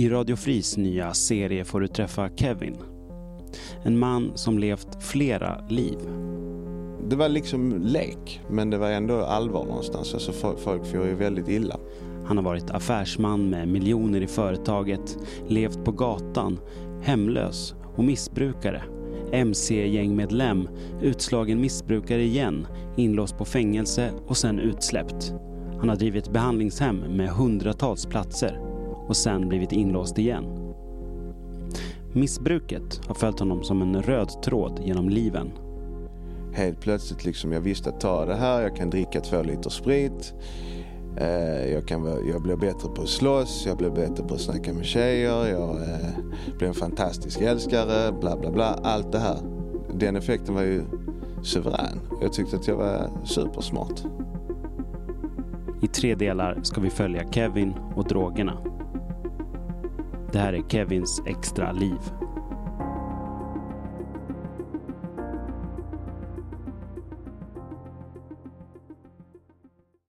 I Radio Fris nya serie får du träffa Kevin. En man som levt flera liv. Det var liksom lek, men det var ändå allvar någonstans. Alltså folk får ju väldigt illa. Han har varit affärsman med miljoner i företaget, levt på gatan, hemlös och missbrukare. MC-gängmedlem, utslagen missbrukare igen, inlåst på fängelse och sen utsläppt. Han har drivit behandlingshem med hundratals platser och sen blivit inlåst igen. Missbruket har följt honom som en röd tråd genom liven. Helt plötsligt liksom, jag visste att ta det här, jag kan dricka två liter sprit. Eh, jag, kan, jag blir bättre på att slåss, jag blir bättre på att snacka med tjejer, jag eh, blir en fantastisk älskare, bla bla bla. Allt det här. Den effekten var ju suverän. Jag tyckte att jag var supersmart. I tre delar ska vi följa Kevin och drogerna. Det här är Kevins extra liv.